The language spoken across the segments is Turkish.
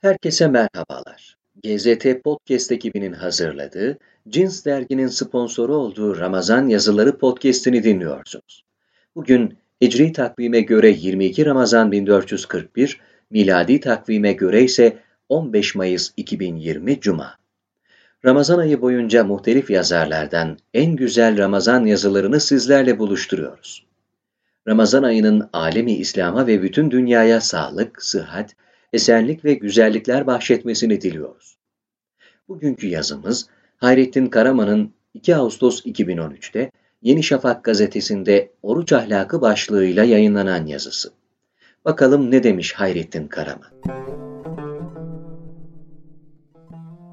Herkese merhabalar. GZT Podcast ekibinin hazırladığı, Cins derginin sponsoru olduğu Ramazan yazıları podcast'ini dinliyorsunuz. Bugün Hicri takvime göre 22 Ramazan 1441, miladi takvime göre ise 15 Mayıs 2020 Cuma. Ramazan ayı boyunca muhtelif yazarlardan en güzel Ramazan yazılarını sizlerle buluşturuyoruz. Ramazan ayının alemi İslam'a ve bütün dünyaya sağlık, sıhhat, esenlik ve güzellikler bahşetmesini diliyoruz. Bugünkü yazımız Hayrettin Karaman'ın 2 Ağustos 2013'te Yeni Şafak gazetesinde Oruç Ahlakı başlığıyla yayınlanan yazısı. Bakalım ne demiş Hayrettin Karaman?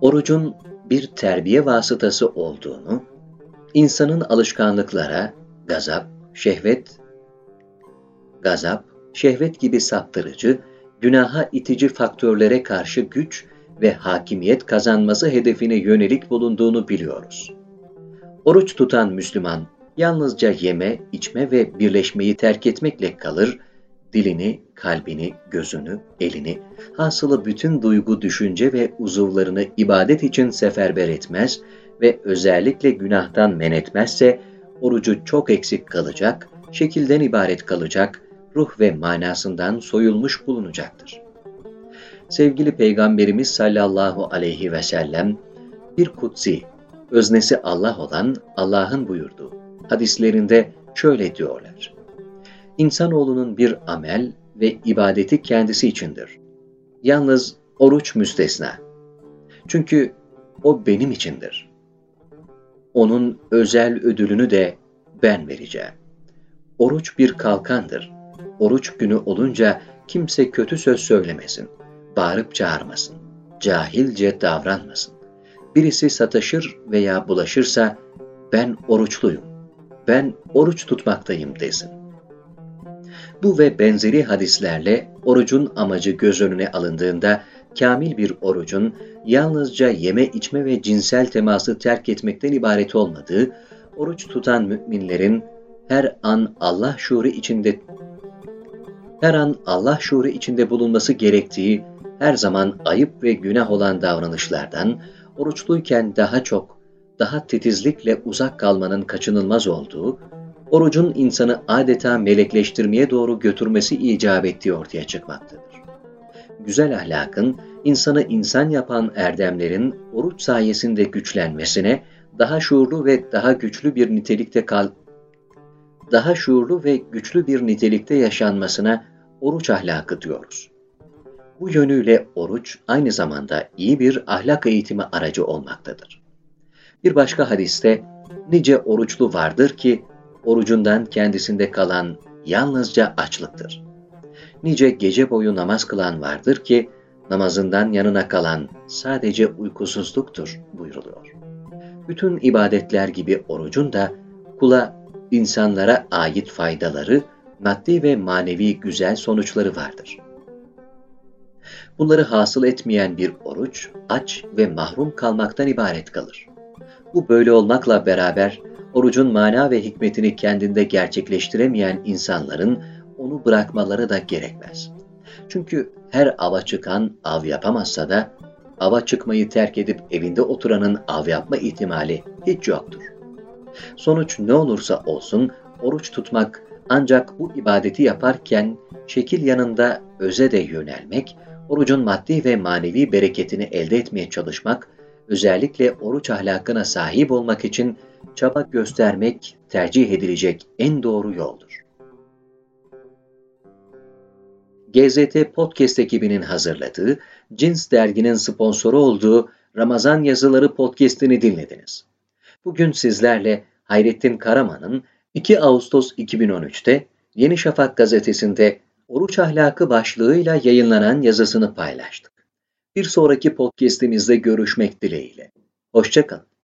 Orucun bir terbiye vasıtası olduğunu, insanın alışkanlıklara, gazap, şehvet, gazap, şehvet gibi saptırıcı günaha itici faktörlere karşı güç ve hakimiyet kazanması hedefine yönelik bulunduğunu biliyoruz. Oruç tutan Müslüman yalnızca yeme, içme ve birleşmeyi terk etmekle kalır, dilini, kalbini, gözünü, elini, hasılı bütün duygu, düşünce ve uzuvlarını ibadet için seferber etmez ve özellikle günahtan men etmezse, orucu çok eksik kalacak, şekilden ibaret kalacak, ruh ve manasından soyulmuş bulunacaktır. Sevgili Peygamberimiz sallallahu aleyhi ve sellem bir kutsi, öznesi Allah olan Allah'ın buyurduğu hadislerinde şöyle diyorlar. İnsanoğlunun bir amel ve ibadeti kendisi içindir. Yalnız oruç müstesna. Çünkü o benim içindir. Onun özel ödülünü de ben vereceğim. Oruç bir kalkandır oruç günü olunca kimse kötü söz söylemesin, bağırıp çağırmasın, cahilce davranmasın. Birisi sataşır veya bulaşırsa ben oruçluyum, ben oruç tutmaktayım desin. Bu ve benzeri hadislerle orucun amacı göz önüne alındığında kamil bir orucun yalnızca yeme içme ve cinsel teması terk etmekten ibaret olmadığı, oruç tutan müminlerin her an Allah şuuru içinde her an Allah şuuru içinde bulunması gerektiği, her zaman ayıp ve günah olan davranışlardan, oruçluyken daha çok, daha titizlikle uzak kalmanın kaçınılmaz olduğu, orucun insanı adeta melekleştirmeye doğru götürmesi icap ettiği ortaya çıkmaktadır. Güzel ahlakın, insanı insan yapan erdemlerin oruç sayesinde güçlenmesine, daha şuurlu ve daha güçlü bir nitelikte kal daha şuurlu ve güçlü bir nitelikte yaşanmasına oruç ahlakı diyoruz. Bu yönüyle oruç aynı zamanda iyi bir ahlak eğitimi aracı olmaktadır. Bir başka hadiste nice oruçlu vardır ki orucundan kendisinde kalan yalnızca açlıktır. Nice gece boyu namaz kılan vardır ki namazından yanına kalan sadece uykusuzluktur buyuruluyor. Bütün ibadetler gibi orucun da kula insanlara ait faydaları maddi ve manevi güzel sonuçları vardır. Bunları hasıl etmeyen bir oruç, aç ve mahrum kalmaktan ibaret kalır. Bu böyle olmakla beraber, orucun mana ve hikmetini kendinde gerçekleştiremeyen insanların onu bırakmaları da gerekmez. Çünkü her ava çıkan av yapamazsa da, ava çıkmayı terk edip evinde oturanın av yapma ihtimali hiç yoktur. Sonuç ne olursa olsun, oruç tutmak ancak bu ibadeti yaparken şekil yanında öze de yönelmek, orucun maddi ve manevi bereketini elde etmeye çalışmak, özellikle oruç ahlakına sahip olmak için çaba göstermek tercih edilecek en doğru yoldur. GZT Podcast ekibinin hazırladığı, Cins derginin sponsoru olduğu Ramazan Yazıları podcast'ini dinlediniz. Bugün sizlerle Hayrettin Karaman'ın 2 Ağustos 2013'te Yeni Şafak gazetesinde Oruç Ahlakı başlığıyla yayınlanan yazısını paylaştık. Bir sonraki podcast'imizde görüşmek dileğiyle. Hoşçakalın.